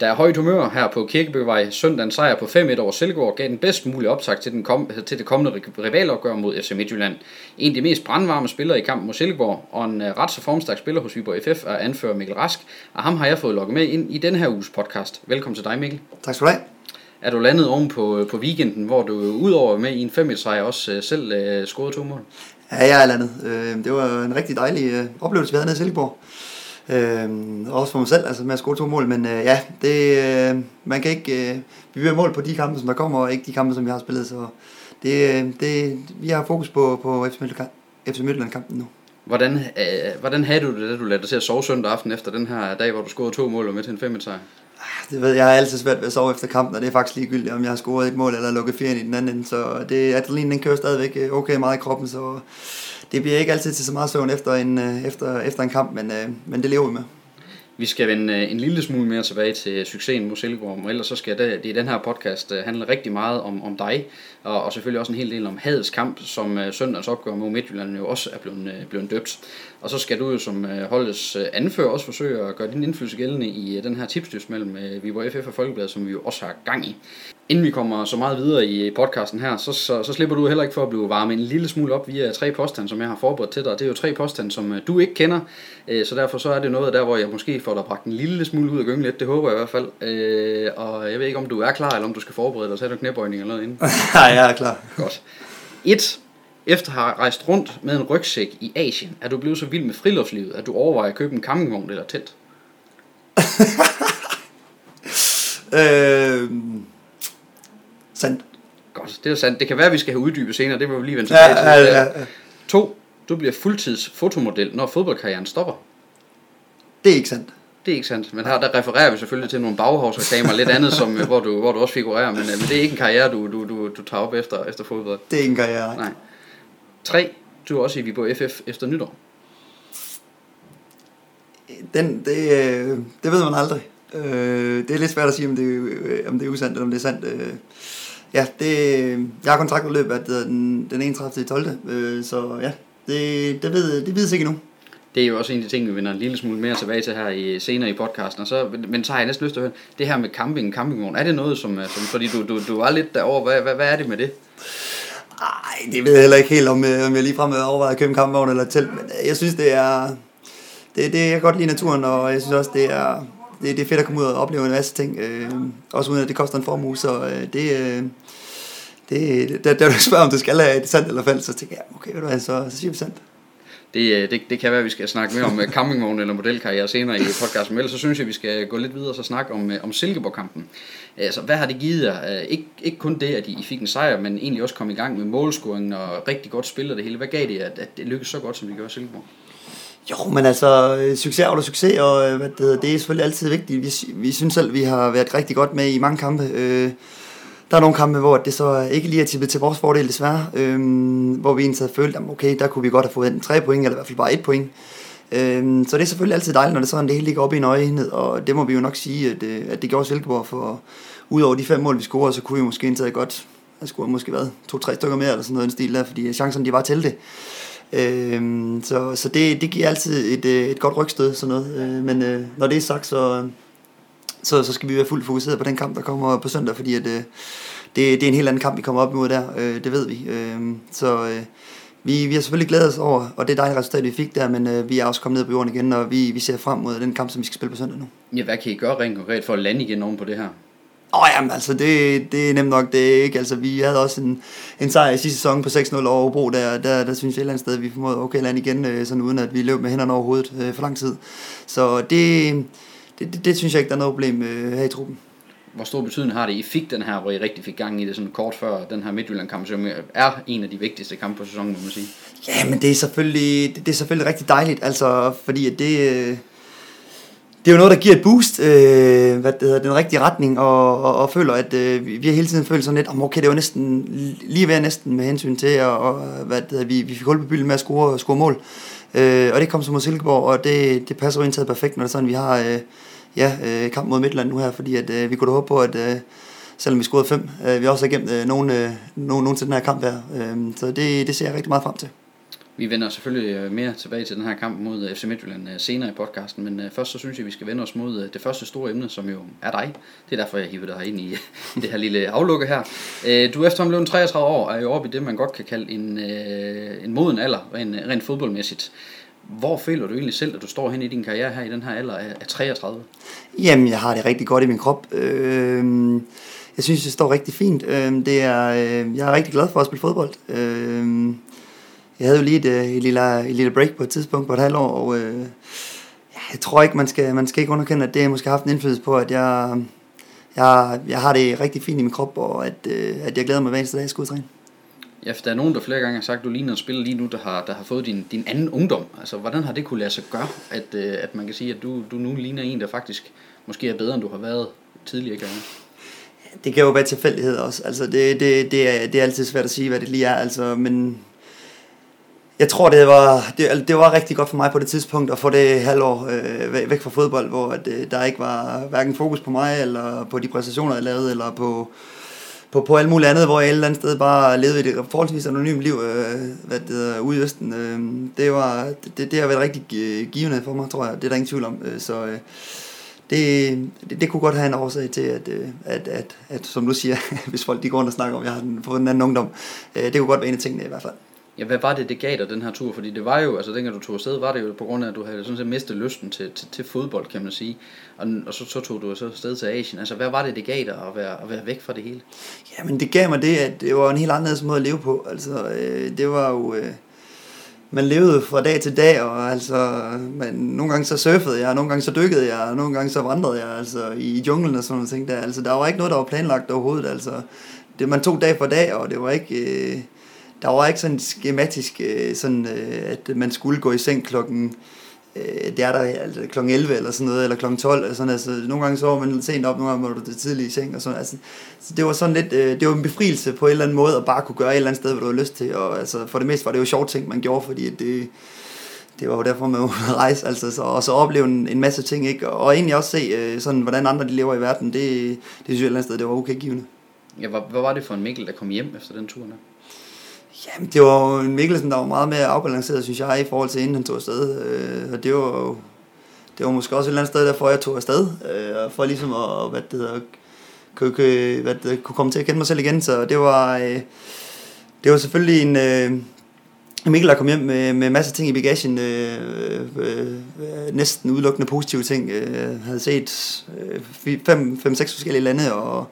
Der er højt humør her på Kirkebøgevej. Søndagen sejr på 5-1 over Silkeborg gav den bedst mulige optag til, den kom, til det kommende rivalopgør mod FC Midtjylland. En af de mest brandvarme spillere i kampen mod Silkeborg, og en øh, ret så formstærk spiller hos Viborg FF er anfører Mikkel Rask, og ham har jeg fået lukket med ind i den her uges podcast. Velkommen til dig Mikkel. Tak skal du have. Er du landet oven på, øh, på weekenden, hvor du udover med i en 5 sejr også øh, selv uh, scorede to mål? Ja, jeg er landet. Det var en rigtig dejlig oplevelse, vi havde nede i Silkeborg. Øh, også for mig selv, altså med at score to mål, men øh, ja, det, øh, man kan ikke, øh, vi vil mål på de kampe, som der kommer, og ikke de kampe, som vi har spillet, så det, øh, det, vi har fokus på, på FC Midtjylland-kampen nu. Hvordan, øh, hvordan havde du det, da du lærte dig til at sove søndag aften efter den her dag, hvor du scorede to mål og med til en 5 sejr? Ah, det ved jeg, jeg har altid svært ved at sove efter kampen, og det er faktisk ligegyldigt, om jeg har scoret et mål eller lukket fire i den anden ende, så det, adrenalin den kører stadigvæk øh, okay meget i kroppen, så det bliver ikke altid til så meget søvn efter en, øh, efter, efter en kamp, men, øh, men det lever vi med. Vi skal vende øh, en lille smule mere tilbage til succesen mod Silkeborg, og ellers så skal det, det i den her podcast handle rigtig meget om, om dig, og, og selvfølgelig også en hel del om hadets kamp, som øh, søndagens opgør mod Midtjylland jo også er blevet, øh, blevet døbt. Og så skal du jo som øh, holdets anfører også forsøge at gøre din indflydelse gældende i den her tipsdyst mellem Viborg FF og Folkebladet, som vi jo også har gang i. Inden vi kommer så meget videre i podcasten her, så, så, så slipper du heller ikke for at blive varme en lille smule op via tre påstande, som jeg har forberedt til dig. Det er jo tre påstande, som øh, du ikke kender, øh, så derfor så er det noget der, hvor jeg måske får dig bragt en lille smule ud af gyngen lidt. Det håber jeg i hvert fald. Øh, og jeg ved ikke, om du er klar, eller om du skal forberede dig. Så er du knæbøjning eller noget inden. Nej, jeg er klar. Godt. Et. Efter at have rejst rundt med en rygsæk i Asien, er du blevet så vild med friluftslivet, at du overvejer at købe en campingvogn eller telt? øh Sandt. Godt, det er sandt. Det kan være, at vi skal have uddybet senere, det vil vi lige vende tilbage ja, til. Ja, ja, ja. To, du bliver fuldtids fotomodel, når fodboldkarrieren stopper. Det er ikke sandt. Det er ikke sandt, men her der refererer vi selvfølgelig til nogle baghavsreklamer lidt andet, som, øh, hvor, du, hvor du også figurerer, men, øh, men det er ikke en karriere, du, du, du, du tager op efter, efter fodbold. Det er ikke en karriere. Nej. Tre, du er også i Viborg FF efter nytår. Den, det, øh, det ved man aldrig. det er lidt svært at sige, om det, om det er usandt eller om det er sandt. Ja, det, jeg har kontraktudløb af den, den 31. 12. Øh, så ja, det, det, ved, det ved ikke endnu. Det er jo også en af de ting, vi vender en lille smule mere tilbage til her i, senere i podcasten. Og så, men så har jeg næsten lyst til at høre, det her med camping, campingvogn, er det noget, som, øh, som fordi du, du, du var lidt derover, hvad, hvad, hvad er det med det? Nej, det ved jeg heller ikke helt, om, øh, om jeg lige frem overvejer at købe en campingvogn eller telt, men øh, jeg synes, det er, det, det, jeg kan godt lide naturen, og jeg synes også, det er, det, det er fedt at komme ud og opleve en masse ting, øh, også uden at det koster en formue, så øh, det, øh, det, da, da du spørger, om du skal have et sandt eller falsk, så tænker jeg, okay, ved du hvad, så, så siger vi sandt. Det, øh, det, det kan være, at vi skal snakke mere om øh, campingvogn eller modelkarriere senere i podcasten, men ellers så synes jeg, at vi skal gå lidt videre og så snakke om, øh, om Silkeborg-kampen. Altså, hvad har det givet jer? Ikke, ikke kun det, at I fik en sejr, men egentlig også kom i gang med målscoringen og rigtig godt spillet det hele. Hvad gav det, at, at det lykkedes så godt, som det gjorde Silkeborg? Jo, men altså, succes over succes, og hvad det, hedder, det er selvfølgelig altid vigtigt. Vi, vi synes selv, vi har været rigtig godt med i mange kampe. Øh, der er nogle kampe, hvor det så ikke lige er tippet til vores fordel desværre, øhm, hvor vi egentlig havde følt, at okay, der kunne vi godt have fået enten tre point, eller i hvert fald bare et point. Øhm, så det er selvfølgelig altid dejligt, når det sådan det hele ligger op i en øjenhed, og det må vi jo nok sige, at, øh, at det gjorde Silkeborg, for udover de fem mål, vi scorede, så kunne vi måske indtage godt, jeg skulle måske været to-tre stykker mere, eller sådan noget en stil der, fordi chancerne de var til det. Øhm, så så det, det giver altid et, øh, et godt rygstød, sådan noget. Øh, men øh, når det er sagt, så, så, så skal vi være fuldt fokuseret på den kamp, der kommer på søndag, fordi at, øh, det, det er en helt anden kamp, vi kommer op imod der, øh, det ved vi. Øh, så øh, vi, vi har selvfølgelig glædet os over, og det er dejligt resultat, vi fik der, men øh, vi er også kommet ned på jorden igen, og vi, vi ser frem mod den kamp, som vi skal spille på søndag nu. Ja, hvad kan I gøre rent konkret for at lande igen oven på det her? Åh oh, jamen altså, det, det er nemt nok, det er ikke. Altså, vi havde også en, en sejr i sidste sæson på 6-0 over Hobro, der, der, der synes jeg et eller andet sted, at vi formåede okay lande igen, øh, sådan uden at vi løb med hænderne over hovedet øh, for lang tid. Så det, det, det, det synes jeg ikke, der er noget problem øh, her i truppen. Hvor stor betydning har det, I fik den her, hvor I rigtig fik gang i det sådan kort før den her Midtjylland-kamp, som er en af de vigtigste kampe på sæsonen, må man sige? Ja, men det er selvfølgelig, det, det er selvfølgelig rigtig dejligt, altså, fordi at det, øh, det er jo noget, der giver et boost, øh, hvad det hedder, den rigtige retning, og, og, og føler, at øh, vi har hele tiden følt sådan lidt, om okay, det var næsten, lige ved næsten med hensyn til, og, og hvad det hedder, vi, vi fik hul på bylden med at score, score mål. Øh, og det kom så mod Silkeborg, og det, det passer jo indtaget perfekt, når det er sådan, vi har øh, ja, øh, kamp mod Midtland nu her, fordi at, øh, vi kunne da håbe på, at øh, selvom vi scorede fem, øh, vi også har gemt øh, nogen, øh, nogen, nogen til den her kamp her. Øh, så det, det ser jeg rigtig meget frem til. Vi vender selvfølgelig øh, mere tilbage til den her kamp mod øh, FC Midtjylland øh, senere i podcasten, men først så synes jeg, vi skal vende os mod det første store emne, som jo er dig. Det er derfor, jeg hiver dig ind i, det her lille aflukke her. Du er efterhånden blevet 33 år, er jo oppe i det, man godt kan kalde en, en moden alder, rent, rent fodboldmæssigt. Hvor føler du egentlig selv, at du står hen i din karriere her i den her alder af 33? Jamen, jeg har det rigtig godt i min krop. Øh, jeg synes, det står rigtig fint. Øh, det er, øh, jeg er rigtig glad for at spille fodbold. Øh, jeg havde jo lige et, øh, et, lille, et lille break på et tidspunkt på et halvt år, og øh, jeg tror ikke, man skal, man skal ikke underkende, at det har haft en indflydelse på, at jeg, jeg, jeg har det rigtig fint i min krop, og at, øh, at jeg glæder mig hver eneste dag, at jeg skal udtræne. Ja, for der er nogen, der flere gange har sagt, at du ligner en spiller lige nu, der har, der har fået din, din anden ungdom. Altså, hvordan har det kunne lade sig gøre, at, øh, at man kan sige, at du, du nu ligner en, der faktisk måske er bedre, end du har været tidligere gange? Det kan jo være tilfældighed også. Altså, det, det, det, er, det er altid svært at sige, hvad det lige er. Altså, men jeg tror, det var, det, altså, det var rigtig godt for mig på det tidspunkt at få det halvår øh, væk fra fodbold, hvor at, øh, der ikke var hverken fokus på mig, eller på de præstationer, jeg lavede, eller på, på, på alt muligt andet, hvor jeg et eller andet sted bare levede et forholdsvis anonymt liv øh, hvad det ude i Østen. Øh, det, var, det, det har været rigtig givende for mig, tror jeg. Det er der ingen tvivl om. Øh, så øh, det, det, det kunne godt have en årsag til, at, øh, at, at, at som du siger, hvis folk de går rundt og snakker om, at jeg har fået en anden ungdom, øh, det kunne godt være en af tingene i hvert fald. Ja, hvad var det, det gav dig den her tur? Fordi det var jo, altså dengang du tog afsted, var det jo på grund af, at du havde sådan set mistet lysten til, til, til fodbold, kan man sige. Og, og så, så tog du så afsted til Asien. Altså, hvad var det, det gav dig at være, at være væk fra det hele? Jamen, det gav mig det, at det var en helt anden måde at leve på. Altså, øh, det var jo... Øh, man levede fra dag til dag, og altså, man, nogle gange så surfede jeg, nogle gange så dykkede jeg, nogle gange så vandrede jeg, altså, i junglen og sådan noget ting der. Altså, der var ikke noget, der var planlagt overhovedet, altså. Det, man tog dag for dag, og det var ikke... Øh, der var ikke sådan skematisk, øh, sådan, øh, at man skulle gå i seng klokken, øh, det er der altså, klokken 11 eller sådan noget, eller klokken 12, eller sådan, altså, nogle gange så var man lidt sent op, nogle gange var du det tidligt i seng, og sådan, altså, så det var sådan lidt, øh, det var en befrielse på en eller anden måde, at bare kunne gøre et eller andet sted, hvad du havde lyst til, og altså, for det meste var det jo sjovt ting, man gjorde, fordi det, det var jo derfor, man måtte rejse, altså, så, og så opleve en, en masse ting, ikke? Og, og egentlig også se, øh, sådan, hvordan andre de lever i verden, det, det synes jeg et eller andet sted, det var okay givende. Ja, hvad, hvad var det for en Mikkel, der kom hjem efter den tur der? Jamen, det var jo en Mikkelsen, der var meget mere afbalanceret, synes jeg, i forhold til inden han tog afsted. Øh, og det var jo det var måske også et eller andet sted, derfor jeg tog afsted, øh, for ligesom at, hvad det hedder, kunne, kunne, hvad det, kunne komme til at kende mig selv igen. Så det var, øh, det var selvfølgelig en, øh, Mikkel, der kom hjem med, med masser af ting i bagagen, øh, øh, næsten udelukkende positive ting. Øh, havde set øh, fem, fem, seks forskellige lande, og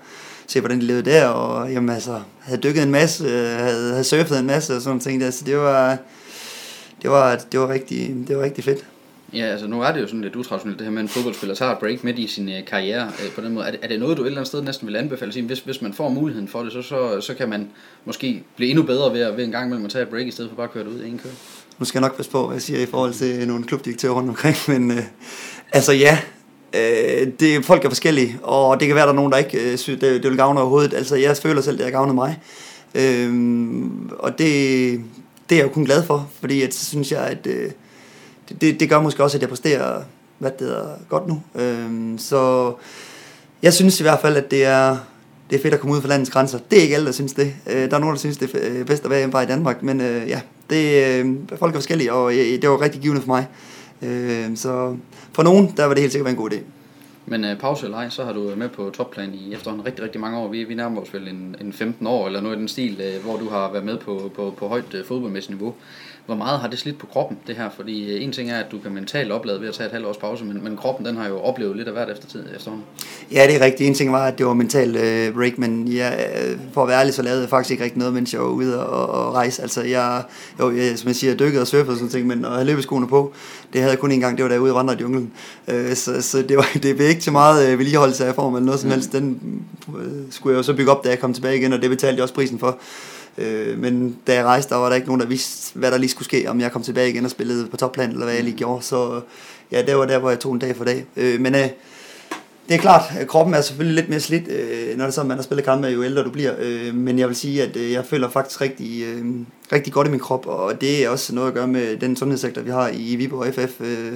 se, hvordan de levede der, og jamen, altså, havde dykket en masse, havde, havde surfet en masse og sådan ting der, så det var, det var, det var, rigtig, det var rigtig fedt. Ja, altså nu er det jo sådan lidt utraditionelt det her med, en fodboldspiller tager et break midt i sin uh, karriere uh, på den måde. Er det, er det noget, du et eller andet sted næsten vil anbefale? Sige, hvis, hvis man får muligheden for det, så, så, så kan man måske blive endnu bedre ved, at, ved en gang imellem at tage et break, i stedet for bare at køre det ud i en kør. Nu skal jeg nok passe på, hvad jeg siger i forhold til nogle klubdirektører rundt omkring, men uh, altså ja, Øh, det, folk er forskellige, og det kan være, der er nogen, der ikke øh, synes, det, det vil gavne overhovedet. Altså, jeg føler selv, det har gavnet mig. Øh, og det, det er jeg jo kun glad for, fordi at, så synes jeg, at øh, det, det gør måske også, at jeg præsterer hvad det hedder, godt nu. Øh, så jeg synes i hvert fald, at det er, det er fedt at komme ud for landets grænser. Det er ikke alle, der synes det. Øh, der er nogen, der synes, det er øh, bedst at være hjemme i Danmark, men øh, ja, det, øh, folk er forskellige, og øh, det var rigtig givende for mig. Øh, så for nogen, der var det helt sikkert en god idé. Men øh, pause eller ej, så har du været med på topplan i efterhånden rigtig, rigtig mange år. Vi, vi nærmer os vel en, en 15 år eller noget i den stil, øh, hvor du har været med på, på, på højt øh, fodboldmæssigt niveau. Hvor meget har det slidt på kroppen, det her? Fordi uh, en ting er, at du kan mentalt oplade ved at tage et halvt års pause, men, men kroppen den har jo oplevet lidt af hvert efter tid efterhånden. Ja, det er rigtigt. En ting var, at det var mentalt uh, break, men ja, for at være ærlig, så lavede jeg faktisk ikke rigtig noget, mens jeg var ude og, og rejse. Altså, jeg, jo, jeg, som jeg siger, dykkede og surfede og sådan ting, men at have løbeskoene på, det havde jeg kun en gang, det var derude og vandre i junglen. Uh, så, så det, var, det blev ikke til meget uh, vedligeholdelse af form eller noget som mm. helst. Den uh, skulle jeg jo så bygge op, da jeg kom tilbage igen, og det betalte jeg også prisen for. Uh, men da jeg rejste, der var der ikke nogen, der vidste, hvad der lige skulle ske, om jeg kom tilbage igen og spillede på topplan, eller hvad jeg lige mm. gjorde. Så ja, det var der, hvor jeg tog en dag for dag. Uh, men uh, det er klart, at kroppen er selvfølgelig lidt mere slidt, øh, når det er sådan, man har spillet kampe, jo ældre du bliver. Øh, men jeg vil sige, at øh, jeg føler faktisk rigtig, øh, rigtig godt i min krop, og det er også noget at gøre med den sundhedssektor, vi har i Viborg FF øh,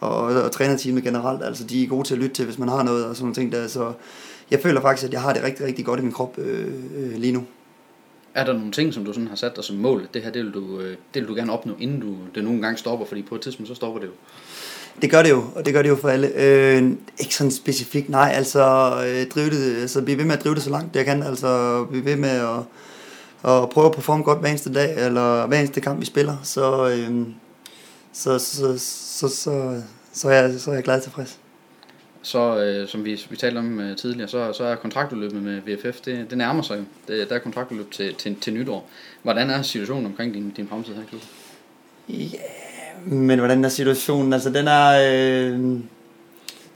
og, og trænerteamet generelt. Altså, de er gode til at lytte til, hvis man har noget og sådan nogle ting der. Så jeg føler faktisk, at jeg har det rigtig, rigtig godt i min krop øh, øh, lige nu. Er der nogle ting, som du sådan har sat dig som mål? Det her, det vil du, øh, det vil du gerne opnå, inden du, det nogle gange stopper, fordi på et tidspunkt, så stopper det jo. Det gør det jo, og det gør det jo for alle. Øh, ikke sådan specifikt, nej, altså øh, drive det, altså blive ved med at drive det så langt jeg kan, altså blive ved med at, at prøve at performe godt hver eneste dag, eller hver eneste kamp vi spiller, så, øh, så, så, så, så, så, er jeg, så er jeg glad tilfreds. Så øh, som vi, vi talte om øh, tidligere, så, så er kontraktudløbet med VFF, det, det nærmer sig jo. Det, der er kontraktudløb til, til, til nytår. Hvordan er situationen omkring din, din fremtid her, klub? Ja, men hvordan er situationen? Altså, den er... Øh,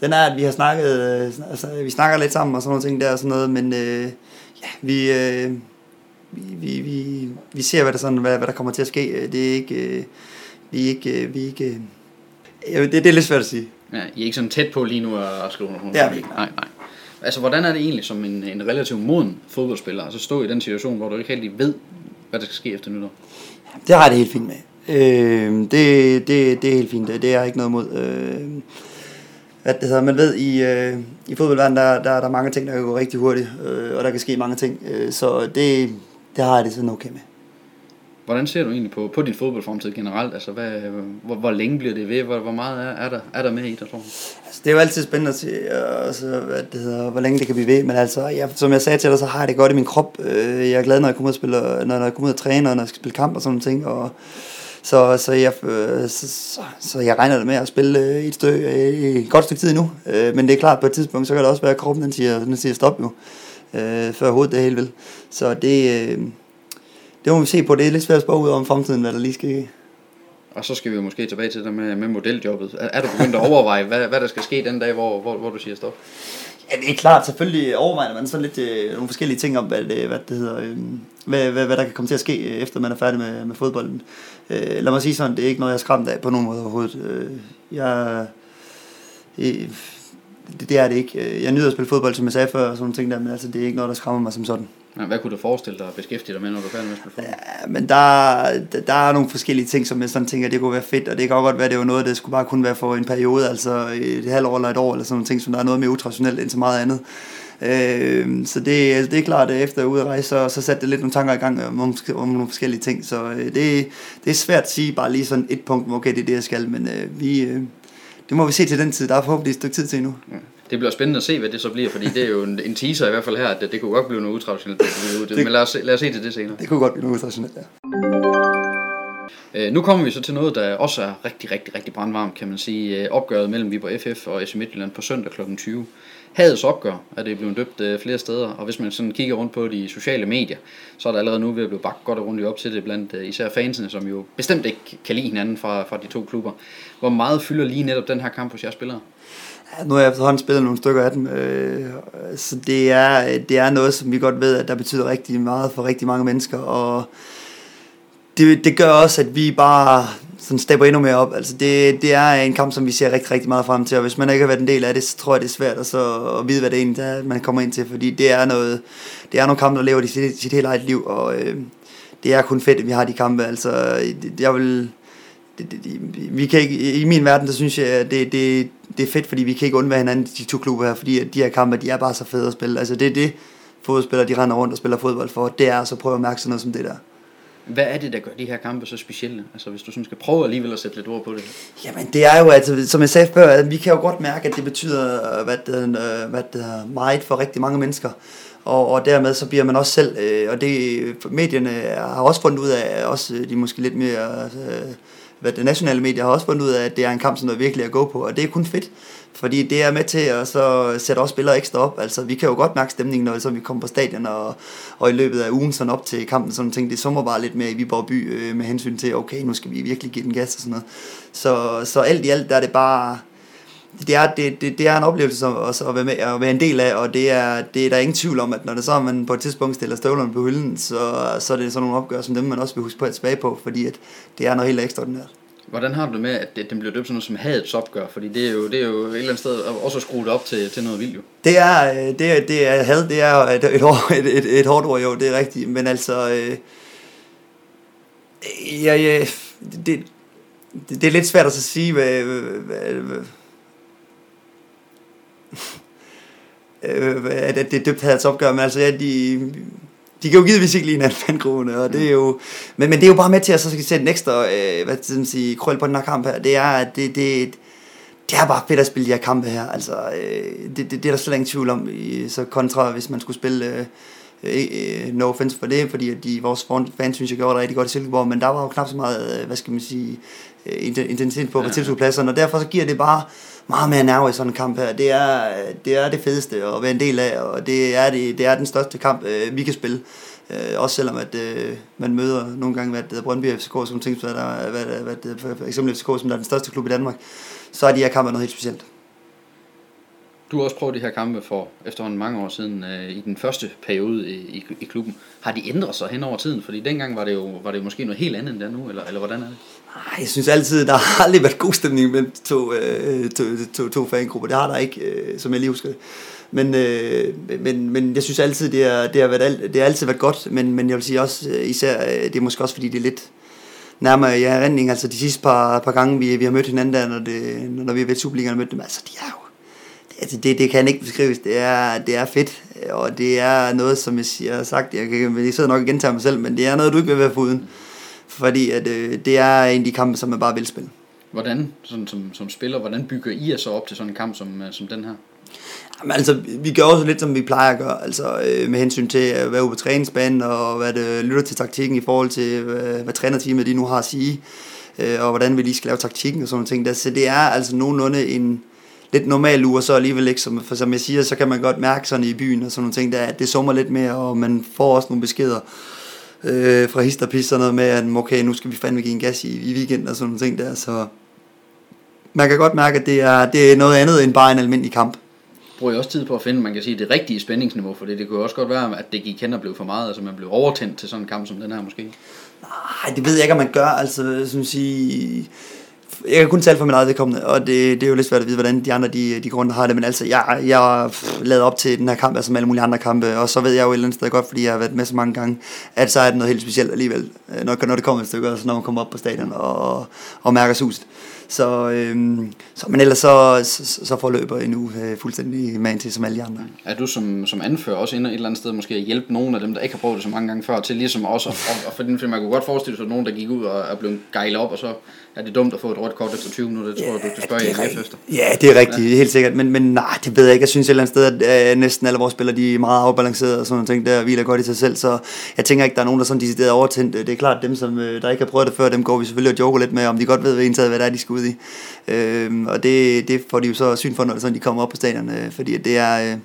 den er, at vi har snakket... Øh, altså, vi snakker lidt sammen og sådan nogle ting der og sådan noget, men øh, ja, vi... Øh, vi, vi, vi, vi ser, hvad der, sådan, hvad, hvad der kommer til at ske. Det er ikke... Øh, vi er ikke... Øh, vi er ikke øh, det, det er lidt svært at sige. Ja, I er ikke sådan tæt på lige nu at skrive nogle Det er vi ikke, nej. nej. Altså, hvordan er det egentlig som en, en relativt moden fodboldspiller, altså stå i den situation, hvor du ikke helt ved, hvad der skal ske efter nytår? Det har jeg det helt fint med. Øh, det, det, det er helt fint. Det, det er ikke noget mod. Øh, at det hedder, man ved, i, øh, i fodboldverdenen, der, der, der er mange ting, der kan gå rigtig hurtigt, øh, og der kan ske mange ting. Øh, så det, det har jeg det sådan okay med. Hvordan ser du egentlig på, på din fodboldfremtid generelt? Altså, hvad, hvor, hvor længe bliver det ved? Hvor, hvor meget er, er, der, er der med i det, tror du? Altså, det er jo altid spændende at se, øh, altså, hvad det hedder, hvor længe det kan blive ved. Men altså, jeg, som jeg sagde til dig, så har jeg det godt i min krop. Øh, jeg er glad, når jeg kommer ud og, spiller, når jeg kommer ud og træner, og når jeg skal spille kamp og sådan noget ting. Og, så, så, jeg, øh, så, så, så jeg regner det med at spille et, stø, et godt stykke tid nu. Men det er klart, på et tidspunkt, så kan det også være, at kroppen den siger, den siger stop jo. Før hovedet det hele vil. Så det, det må vi se på. Det er lidt svært at spå ud om fremtiden, hvad der lige skal og så skal vi jo måske tilbage til det med, med modeljobbet. Er, er du begyndt at overveje, hvad, hvad der skal ske den dag, hvor, hvor, hvor du siger stop? Ja, det er klart. Selvfølgelig overvejer man sådan lidt øh, nogle forskellige ting om, hvad det, hvad det hedder, øh, hvad, hvad, hvad, der kan komme til at ske, øh, efter man er færdig med, med fodbolden. Øh, lad mig sige sådan, det er ikke noget, jeg er skræmt af på nogen måde overhovedet. Øh, jeg, øh, det, det er det ikke. Jeg nyder at spille fodbold, som jeg sagde før, og sådan nogle ting der, men altså, det er ikke noget, der skræmmer mig som sådan. Ja, hvad kunne du forestille dig at beskæftige dig med, når du er færdig med at spille? Ja, men der, der er nogle forskellige ting, som jeg sådan tænker, det kunne være fedt, og det kan godt være, det var noget, der skulle bare kunne være for en periode, altså et halvt år eller et år, eller sådan nogle ting, som der er noget mere utraditionelt end så meget andet. Øh, så det, altså det er klart, at efter ude at rejse, så, så satte det lidt nogle tanker i gang om, om nogle forskellige ting. Så øh, det, det er svært at sige bare lige sådan et punkt, okay, det er det, jeg skal, men øh, vi, øh, det må vi se til den tid. Der er forhåbentlig et stykke tid til endnu. Ja det bliver spændende at se, hvad det så bliver, fordi det er jo en, en teaser i hvert fald her, at det, det kunne godt blive noget utraditionelt. Det, det, men lad os, lad os se til det senere. Det kunne godt blive noget utraditionelt, ja. Øh, nu kommer vi så til noget, der også er rigtig, rigtig, rigtig brandvarmt, kan man sige. Øh, opgøret mellem Viborg FF og SC Midtjylland på søndag kl. 20. Hadets opgør er det blevet døbt øh, flere steder, og hvis man sådan kigger rundt på de sociale medier, så er der allerede nu ved at blive bagt godt og rundt op til det blandt øh, især fansene, som jo bestemt ikke kan lide hinanden fra, fra de to klubber. Hvor meget fylder lige netop den her kamp hos jeres spillere? Nu har jeg efterhånden spillet nogle stykker af dem, øh, så det er, det er noget, som vi godt ved, at der betyder rigtig meget for rigtig mange mennesker, og det, det gør også, at vi bare sådan stepper endnu mere op. Altså det, det er en kamp, som vi ser rigtig, rigtig meget frem til, og hvis man ikke har været en del af det, så tror jeg, det er svært at, så, at vide, hvad det egentlig er, man kommer ind til, fordi det er noget, det er nogle kampe, der lever sit, sit helt eget liv, og øh, det er kun fedt, at vi har de kampe. Altså, jeg vil, det, det, det, vi kan ikke, i min verden, der synes jeg, at det, det, det er fedt, fordi vi kan ikke undvære hinanden, de to klubber her, fordi de her kampe, de er bare så fede at spille. Altså det er det, fodboldspillere, de render rundt og spiller fodbold for, det er så prøve at mærke sådan noget som det der. Hvad er det, der gør de her kampe så specielle? Altså hvis du sådan skal prøve alligevel at sætte lidt ord på det. Jamen det er jo, altså, som jeg sagde før, at vi kan jo godt mærke, at det betyder hvad det, hvad det er meget for rigtig mange mennesker. Og, og dermed så bliver man også selv, øh, og det medierne har også fundet ud af, også de måske lidt mere øh, hvad det nationale medier har også fundet ud af, at det er en kamp, som der virkelig er at gå på, og det er kun fedt, fordi det er med til at så sætte også spillere ekstra op. Altså, vi kan jo godt mærke stemningen, når så vi kommer på stadion, og, og i løbet af ugen sådan op til kampen, sådan ting, det summer bare lidt mere i Viborg by øh, med hensyn til, okay, nu skal vi virkelig give den gas og sådan noget. Så, så alt i alt, der er det bare, det er, det, det, det er en oplevelse også at være, med, at være en del af, og det er, det er der ingen tvivl om, at når det så man på et tidspunkt stiller støvlerne på hylden, så, så er det sådan nogle opgør som dem, man også vil huske på at tilbage på, fordi at det er noget helt ekstraordinært. Hvordan har du det med, at det, den bliver døbt sådan noget som hadets opgør? Fordi det er jo, det er jo et eller andet sted også skruet op til, til noget vildt jo. Det er, øh, det er, det er had, det er et, et, et, et, et hårdt ord jo, det er rigtigt. Men altså, øh, ja, ja, det, det, det er lidt svært at sige, hvad, hvad, hvad øh, at det? Er døbt hadets opgør, men altså, ja, de, de kan jo givetvis ikke lide en anden og det er jo, men, men det er jo bare med til at så skal sætte en ekstra, øh, hvad skal man sige, krøl på den her kamp her, det er, at det, det, det er bare fedt at spille de her kampe her, altså, øh, det, det, det, er der slet ingen tvivl om, i, så kontra hvis man skulle spille, øh, no offense for det, fordi de, vores fans synes, jeg gjorde det rigtig godt i Silkeborg, men der var jo knap så meget, øh, hvad skal man sige, øh, intensitet på, på ja. tilskuerpladserne, og derfor så giver det bare meget mere nerve i sådan en kamp her. Det er, det er det fedeste at være en del af, og det er, det, det er den største kamp, øh, vi kan spille. Øh, også selvom at øh, man møder nogle gange hvad det hedder, Brøndby FCK, som tænker, hvad der, hvad, hvad, for eksempel FCK, som er den største klub i Danmark, så er de her kampe noget helt specielt. Du har også prøvet de her kampe for efterhånden mange år siden øh, i den første periode i, i, i klubben. Har de ændret sig hen over tiden? Fordi dengang var det jo, var det jo måske noget helt andet end det nu, eller, eller hvordan er det? Jeg synes altid, der har aldrig været god stemning mellem to, øh, to, to, to fangrupper. Det har der ikke, øh, som jeg lige husker Men, øh, men, men jeg synes altid, det, er, det, har været, det har altid været godt. Men, men jeg vil sige også, øh, især, øh, det er måske også fordi, det er lidt nærmere i erindring. Altså de sidste par, par gange, vi, vi har mødt hinanden der, når, det, når vi har været Superligaen og mødt dem, altså de er jo altså det, det kan ikke beskrives. Det er, det er fedt, og det er noget, som jeg, jeg har sagt, jeg, kan, jeg sidder nok igen til mig selv, men det er noget, du ikke vil være foruden. Fordi at, øh, det er en af de kampe, som man bare vil spille. Hvordan, sådan, som, som spiller, hvordan bygger I jer så op til sådan en kamp som, øh, som den her? Jamen, altså, vi gør også lidt, som vi plejer at gøre, altså øh, med hensyn til at være ude på træningsbanen, og hvad det, lytter til taktikken i forhold til, hvad, hvad trænerteamet de nu har at sige, øh, og hvordan vi lige skal lave taktikken og sådan nogle ting. Så det er altså nogenlunde en, lidt normal uge, og så alligevel ikke, som, for som jeg siger, så kan man godt mærke sådan i byen og sådan nogle ting, der, at det summer lidt mere, og man får også nogle beskeder øh, fra hist og sådan noget med, at okay, nu skal vi fandme give en gas i, i weekenden og sådan nogle ting der, så man kan godt mærke, at det er, det er noget andet end bare en almindelig kamp. Bruger I også tid på at finde, man kan sige, det rigtige spændingsniveau, for det, det kunne også godt være, at det gik hen og blev for meget, altså man blev overtændt til sådan en kamp som den her måske? Nej, det ved jeg ikke, om man gør, altså, som sige, jeg kan kun tale for min eget vedkommende, og det, det er jo lidt svært at vide, hvordan de andre de, de grunde har det, men altså, jeg, jeg lavet op til den her kamp, altså med alle mulige andre kampe, og så ved jeg jo et eller andet sted godt, fordi jeg har været med så mange gange, at så er det noget helt specielt alligevel, øh, når, når det kommer et stykke, altså når man kommer op på stadion og, og mærker suset. Så, øhm, så, men ellers så, så, så forløber en uge øh, fuldstændig man til som alle de andre. Er du som, som anfører også inde et eller andet sted måske at hjælpe nogen af dem, der ikke har prøvet det så mange gange før, til ligesom også, og, og for den man kunne godt forestille sig, at nogen, der gik ud og er blevet gejlet op, og så er det dumt at få et rødt kort efter 20 minutter, det tror jeg, du kan spørge jer efter. Ja, det er rigtigt, ja. helt sikkert, men, men nej, det ved jeg ikke. Jeg synes et eller andet sted, at øh, næsten alle vores spillere, de er meget afbalancerede og sådan noget ting, der hviler godt i sig selv, så jeg tænker ikke, der er nogen, der er sådan decideret overtændt. Det er klart, dem, som øh, der ikke har prøvet det før, dem går vi selvfølgelig og joker lidt med, om de godt ved, hvad, hvad det er, de skal ud i. Øh, og det, det får de jo så syn for, når de kommer op på stadion, øh, fordi det er, øh,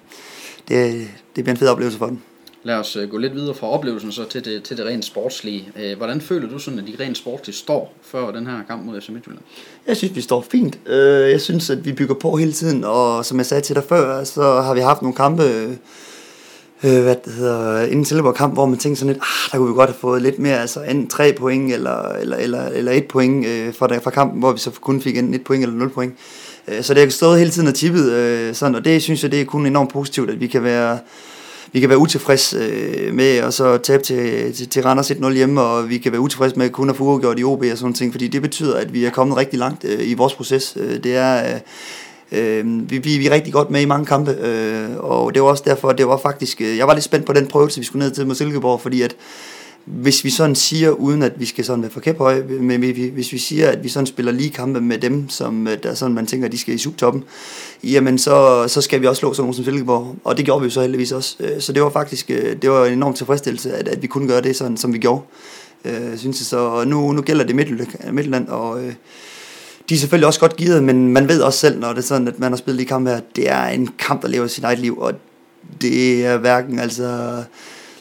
det, det bliver en fed oplevelse for dem. Lad os øh, gå lidt videre fra oplevelsen så til det, til det rent sportslige. Øh, hvordan føler du sådan, at de rent sportslige står før den her kamp mod FC Midtjylland? Jeg synes, vi står fint. Øh, jeg synes, at vi bygger på hele tiden, og som jeg sagde til dig før, så har vi haft nogle kampe, hvad det hedder, inden Silkeborg kamp, hvor man tænkte sådan lidt, ah, der kunne vi godt have fået lidt mere, altså enten tre point eller, eller, eller, eller et point fra, fra kampen, hvor vi så kun fik enten et point eller nul point. så det har stået hele tiden og tippet sådan, og det synes jeg, det er kun enormt positivt, at vi kan være vi kan være utilfreds øh, med at så tabe til, til, til Randers 1-0 hjemme, og vi kan være utilfreds med kun at få uafgjort i OB og sådan ting, fordi det betyder, at vi er kommet rigtig langt øh, i vores proces. Øh, det er... Øh, øh, vi, vi, vi er rigtig godt med i mange kampe, øh, og det var også derfor, det var faktisk, øh, jeg var lidt spændt på den prøvelse, vi skulle ned til mod Silkeborg, fordi at hvis vi sådan siger, uden at vi skal sådan være for kæphøje, men hvis vi siger, at vi sådan spiller lige kampe med dem, som øh, der sådan, man tænker, at de skal i subtoppen, jamen så, så skal vi også slå sådan nogen som Silkeborg, og det gjorde vi jo så heldigvis også. Øh, så det var faktisk øh, det var en enorm tilfredsstillelse, at, at vi kunne gøre det sådan, som vi gjorde. synes jeg så, nu, nu gælder det Midtjylland, og de er selvfølgelig også godt givet, men man ved også selv, når det er sådan, at man har spillet i kamp her, det er en kamp, der lever sit eget liv, og det er hverken altså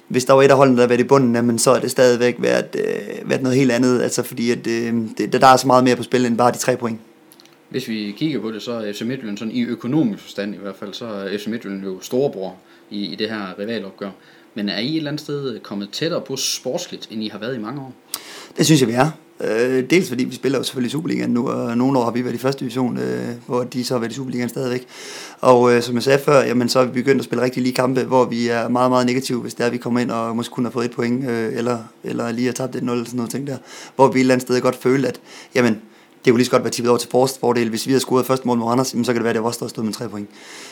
hvis der var et af holdene, der været i bunden, jamen, så er det stadigvæk været, øh, været noget helt andet, altså fordi at, øh, det, der er så meget mere på spil end bare de tre point. Hvis vi kigger på det, så er FC Midtjylland sådan i økonomisk forstand i hvert fald, så er FC Midtjylland jo storebror i, i det her rivalopgør. Men er I et eller andet sted kommet tættere på sportsligt, end I har været i mange år? Det synes jeg, vi er. Øh, dels fordi vi spiller jo selvfølgelig i Superligaen nu, og nogle år har vi været i første division, øh, hvor de så har været i Superligaen stadigvæk. Og øh, som jeg sagde før, jamen, så har vi begyndt at spille rigtig lige kampe, hvor vi er meget, meget negative, hvis det er, vi kommer ind og måske kun har fået et point, øh, eller, eller lige har tabt et 0 eller sådan noget ting der. Hvor vi et eller andet sted godt føle, at jamen, det kunne lige så godt være tippet over til Forrest fordel. Hvis vi havde scoret første mål mod Randers, så kan det være, at det var os, der stod med tre point.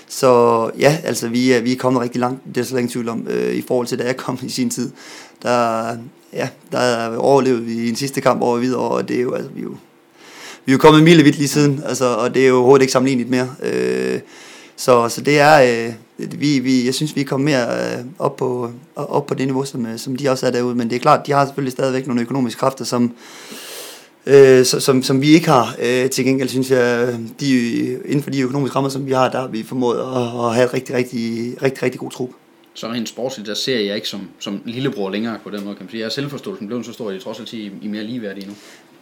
Så ja, altså vi er, vi er kommet rigtig langt, det er så længe tvivl om, øh, i forhold til da jeg kom i sin tid. Der, ja, der overlevede vi i en sidste kamp over videre, og det er jo, altså, vi er jo, vi er jo kommet milevidt lige siden, altså, og det er jo overhovedet ikke sammenlignet mere. Øh, så, så det er, øh, vi, vi, jeg synes, vi er kommet mere øh, op, på, op på det niveau, som, øh, som de også er derude. Men det er klart, de har selvfølgelig stadigvæk nogle økonomiske kræfter, som, øh, som, som vi ikke har. Øh, til gengæld synes jeg, de, inden for de økonomiske rammer, som vi har, der har vi formået at, at have et rigtig, rigtig, rigtig, rigtig god trup. Så rent sportsligt, der ser jeg ikke som, som lillebror længere på den måde, kan man sige. Jeg er selvforståelsen blevet så stor, at jeg trods alt i, i mere ligeværdige nu.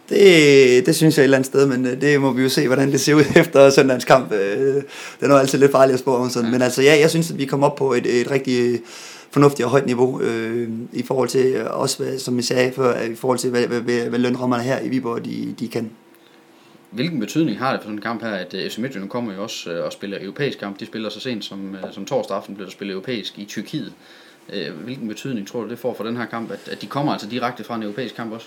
Det, det synes jeg et eller andet sted, men øh, det må vi jo se, hvordan det ser ud efter søndagens kamp. Øh, det er jo altid lidt farligt at spå om sådan. Ja. Men altså, ja, jeg synes, at vi kommer op på et, et rigtig fornuftigt og højt niveau øh, i forhold til, også hvad, som jeg sagde før, i forhold til, hvad, hvad, hvad, hvad lønrammerne her i Viborg, de, de kan. Hvilken betydning har det for sådan en kamp her, at øh, FC Midtjylland kommer jo også øh, og spiller europæisk kamp. De spiller så sent som, øh, som torsdag aften, bliver der spillet europæisk i Tyrkiet. Hvilken betydning tror du, det får for den her kamp, at, at de kommer altså direkte fra en europæisk kamp også?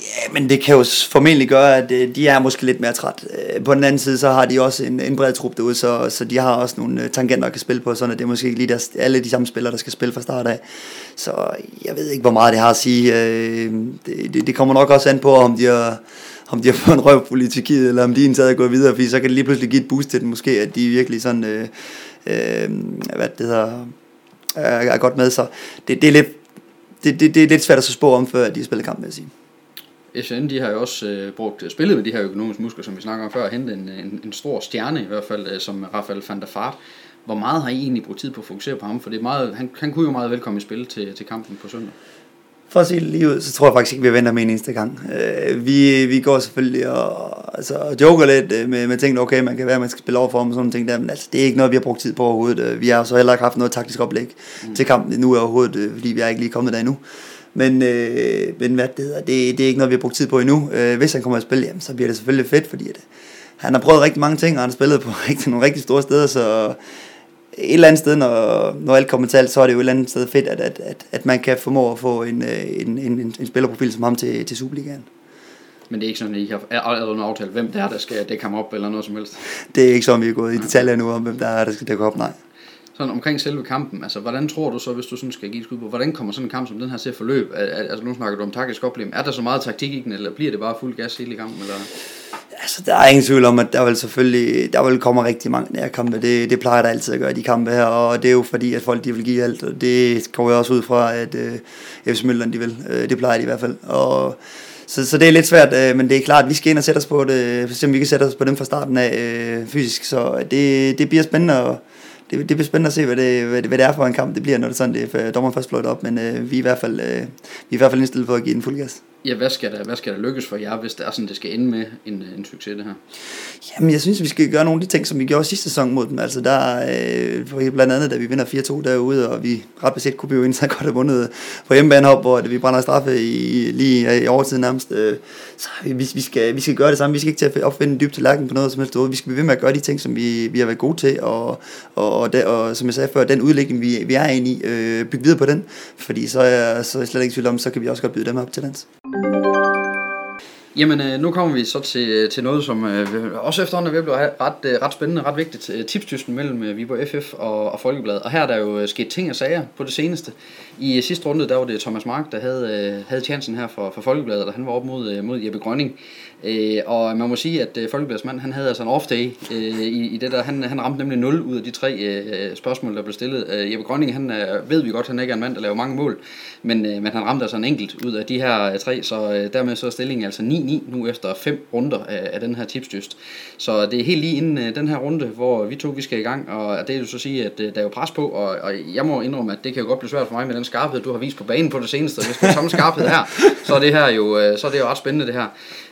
Ja, men det kan jo formentlig gøre, at de er måske lidt mere træt. På den anden side, så har de også en, en bred trup derude, så, så de har også nogle tangenter, der kan spille på, sådan at det er måske ikke lige deres, alle de samme spillere, der skal spille fra start af. Så jeg ved ikke, hvor meget det har at sige. Det, det, det kommer nok også an på, om de har, om de har fået en røvfuld i Tyrkiet, eller om de er er gået videre, fordi så kan det lige pludselig give et boost til dem, måske, at de virkelig sådan, øh, øh, hvad det hedder, er, er godt med. Så det, det er lidt, det, det, det er lidt svært at så spå om, før de har spillet kamp, vil jeg sige. SN de har jo også øh, brugt øh, spillet med de her økonomiske muskler, som vi snakker om før, og hentet en, en, en stor stjerne i hvert fald, øh, som Rafael van der Fart. Hvor meget har I egentlig brugt tid på at fokusere på ham? For det er meget, han, han kunne jo meget velkommen i spil til, til kampen på søndag. For at sige det lige ud, så tror jeg faktisk ikke, vi venter med en eneste gang. Øh, vi, vi går selvfølgelig og altså, joker lidt øh, med, med tingene, okay, man kan være, man skal spille over for ham og sådan ting der, men altså, det er ikke noget, vi har brugt tid på overhovedet. Vi har så heller ikke haft noget taktisk oplæg mm. til kampen nu overhovedet, fordi vi er ikke lige kommet der endnu. Men, øh, men hvad det hedder, det, det er ikke noget, vi har brugt tid på endnu. Øh, hvis han kommer at spille, jamen, så bliver det selvfølgelig fedt, fordi at, han har prøvet rigtig mange ting, og han har spillet på rigtig, nogle rigtig store steder, så et eller andet sted, når, når alt kommer til alt, så er det jo et eller andet sted fedt, at, at, at, at man kan formå at få en, øh, en, en, en, en spillerprofil som ham til, til Superligaen. Men det er ikke sådan, at I har allerede aftalt, hvem det er, der skal dække ham op, eller noget som helst? Det er ikke sådan, vi er gået i detaljer nu om, hvem der er, der skal dække op, nej sådan omkring selve kampen, altså hvordan tror du så, hvis du sådan skal give et skud på, hvordan kommer sådan en kamp som den her til at forløbe? Altså nu snakker du om taktisk oplevet. Er der så meget taktik i den, eller bliver det bare fuld gas hele kampen? Eller? Altså, der er ingen tvivl om, at der vil selvfølgelig der vil komme rigtig mange nærkampe. Det, det plejer der altid at gøre de kampe her, og det er jo fordi, at folk de vil give alt, og det går jeg også ud fra, at øh, FC Mølleren de vil. Øh, det plejer de i hvert fald. Og, så, så det er lidt svært, øh, men det er klart, at vi skal ind og sætte os på det, øh, for vi kan sætte os på dem fra starten af øh, fysisk, så det, det bliver spændende, og det, det bliver spændende at se, hvad det, hvad, det, hvad det er for en kamp, det bliver, når det sådan, det er dommeren først fløjt op, men øh, vi, er i hvert fald, øh, vi er i hvert fald indstillet på at give den fuld gas. Ja, hvad skal, der, hvad skal der lykkes for jer, hvis det er sådan, det skal ende med en, øh, en succes, det her? Jamen, jeg synes, vi skal gøre nogle af de ting, som vi gjorde sidste sæson mod dem. Altså, der øh, blandt andet, da vi vinder 4-2 derude, og vi ret beset kunne blive ind, så godt have vundet på hjemmebane op, hvor vi brænder straffe i, lige i overtiden nærmest. Øh, så vi, vi, skal, vi skal gøre det samme. Vi skal ikke til at opfinde en dyb tallerken på noget som helst. Vi skal blive ved med at gøre de ting, som vi, vi har været gode til, og, og, og, der, og som jeg sagde før, den udlægning, vi, vi er inde i, øh, bygge videre på den, fordi så er, så er jeg slet ikke tvivl om, så kan vi også godt byde dem op til dans. Jamen, øh, nu kommer vi så til, øh, til noget, som øh, også efterhånden er ved at blive ret, øh, ret spændende, ret vigtigt. Øh, Tipstysten mellem øh, Viborg FF og, og Folkebladet. Og her er der jo øh, sket ting og sager på det seneste. I øh, sidste runde, der var det Thomas Mark, der havde, øh, havde chancen her for, for Folkebladet, og han var op mod, øh, mod Jeppe Grønning. Øh, og man må sige, at øh, Folkebladets mand, han havde altså en off-day øh, i, i det der. Han, han ramte nemlig 0 ud af de tre øh, spørgsmål, der blev stillet. Øh, Jeppe Grønning, han øh, ved vi godt, han ikke er en mand, der laver mange mål. Men, øh, men han ramte altså en enkelt ud af de her øh, tre, så øh, dermed så er stillingen altså 9-9 nu efter fem runder af, af den her tipsdyst. Så det er helt lige inden øh, den her runde, hvor vi to vi skal i gang, og det vil så sige, at øh, der er jo pres på, og, og jeg må indrømme, at det kan jo godt blive svært for mig med den skarphed, du har vist på banen på det seneste. Hvis du har samme skarphed her, så er det her jo, øh, så er det jo ret spændende det her.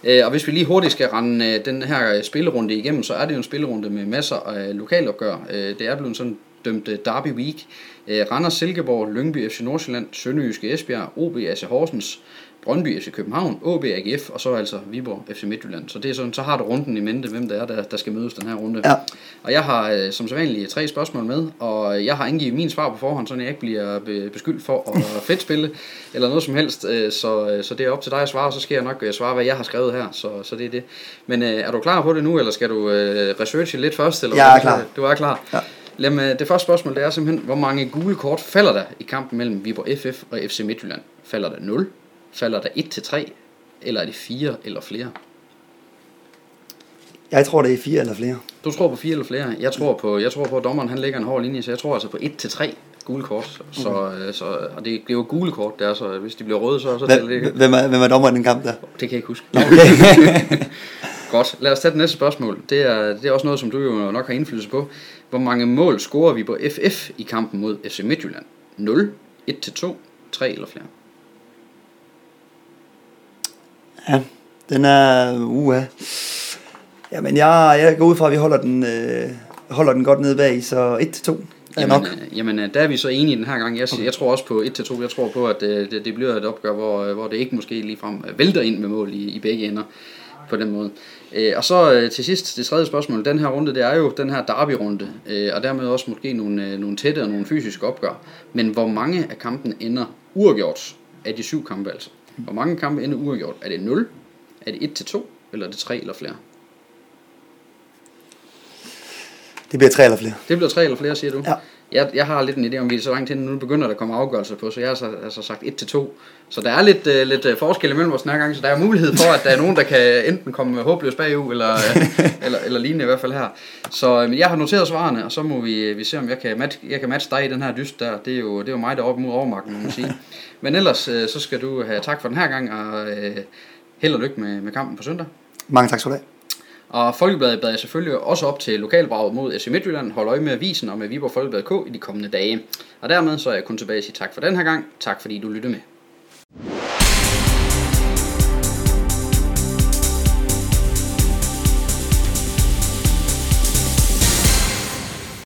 Øh, og hvis vi lige hurtigt skal rende øh, den her øh, spillerunde igennem, så er det jo en spillerunde med masser af øh, lokalopgør. Øh, det er blevet sådan dømt øh, Derby Week. Randers Silkeborg, Lyngby FC Nordsjælland, Sønderjyske Esbjerg, OB AC Horsens, Brøndby FC København, AB AGF, og så altså Viborg FC Midtjylland. Så det er sådan, så har du runden i mente, hvem det er, der, der skal mødes den her runde. Ja. Og jeg har øh, som sædvanligt tre spørgsmål med, og jeg har indgivet min svar på forhånd, så jeg ikke bliver be- beskyldt for at fedtspille eller noget som helst. Øh, så, øh, så det er op til dig at svare, så skal jeg nok svare, hvad jeg har skrevet her. Så, så det er det. Men øh, er du klar på det nu, eller skal du øh, researche lidt først? Eller Jeg er klar. Du er klar? Ja. Lad mig, det første spørgsmål det er simpelthen, hvor mange gule kort falder der i kampen mellem Viborg FF og FC Midtjylland? Falder der 0? Falder der 1-3? Eller er det 4 eller flere? Jeg tror, det er fire eller flere. Du tror på 4 eller flere? Jeg tror på, jeg tror på at dommeren han lægger en hård linje, så jeg tror altså på 1-3 gule kort. Så, øh, så, og det, det er jo gule kort, der, så hvis de bliver røde, så, så det Hvem, ikke. hvem, er, hvem er dommer i den kamp der? Det kan jeg ikke huske. Okay. Godt, lad os tage det næste spørgsmål. Det er, det er også noget, som du jo nok har indflydelse på. Hvor mange mål scorer vi på FF i kampen mod FC Midtjylland? 0, 1-2, 3 eller flere? Ja, den er uha. Jamen, jeg, jeg går ud fra, at vi holder den, øh, holder den godt nede bag, så 1-2 er Jamen, nok. jamen, øh, der er vi så enige den her gang. Jeg, siger- jeg tror også på 1-2. Jeg tror på, at øh, det, det bliver et opgør, hvor, øh, hvor det ikke måske ligefrem vælter ind med mål i, i begge ender på den måde. Øh, og så øh, til sidst, det tredje spørgsmål. Den her runde, det er jo den her derby-runde, øh, og dermed også måske nogle, øh, nogle tætte og nogle fysiske opgør. Men hvor mange af kampene ender uafgjort af de syv kampe altså? Hvor mange kampe ender uafgjort? Er det 0? Er det 1-2? Eller er det 3 eller flere? Det bliver tre eller flere. Det bliver tre eller flere, siger du? Ja. Jeg, jeg har lidt en idé om, vi er så langt hen, nu begynder der at komme afgørelser på, så jeg har så, altså sagt 1 til 2. Så der er lidt, uh, lidt øh, forskel imellem os den her gang, så der er mulighed for, at der er nogen, der kan enten komme håbløst bagud, eller, uh, eller, eller lignende i hvert fald her. Så uh, jeg har noteret svarene, og så må vi, vi se, om jeg kan, match, jeg kan matche dig i den her dyst der. Det er jo, det er jo mig, der er oppe mod overmagten, må man sige. Men ellers, uh, så skal du have tak for den her gang, og uh, held og lykke med, med kampen på søndag. Mange tak skal du have. Og Folkebladet bad jeg selvfølgelig også op til lokalbraget mod FC Midtjylland. Hold øje med avisen og med Viborg Folkeblad K i de kommende dage. Og dermed så er jeg kun tilbage at sige tak for den her gang. Tak fordi du lyttede med.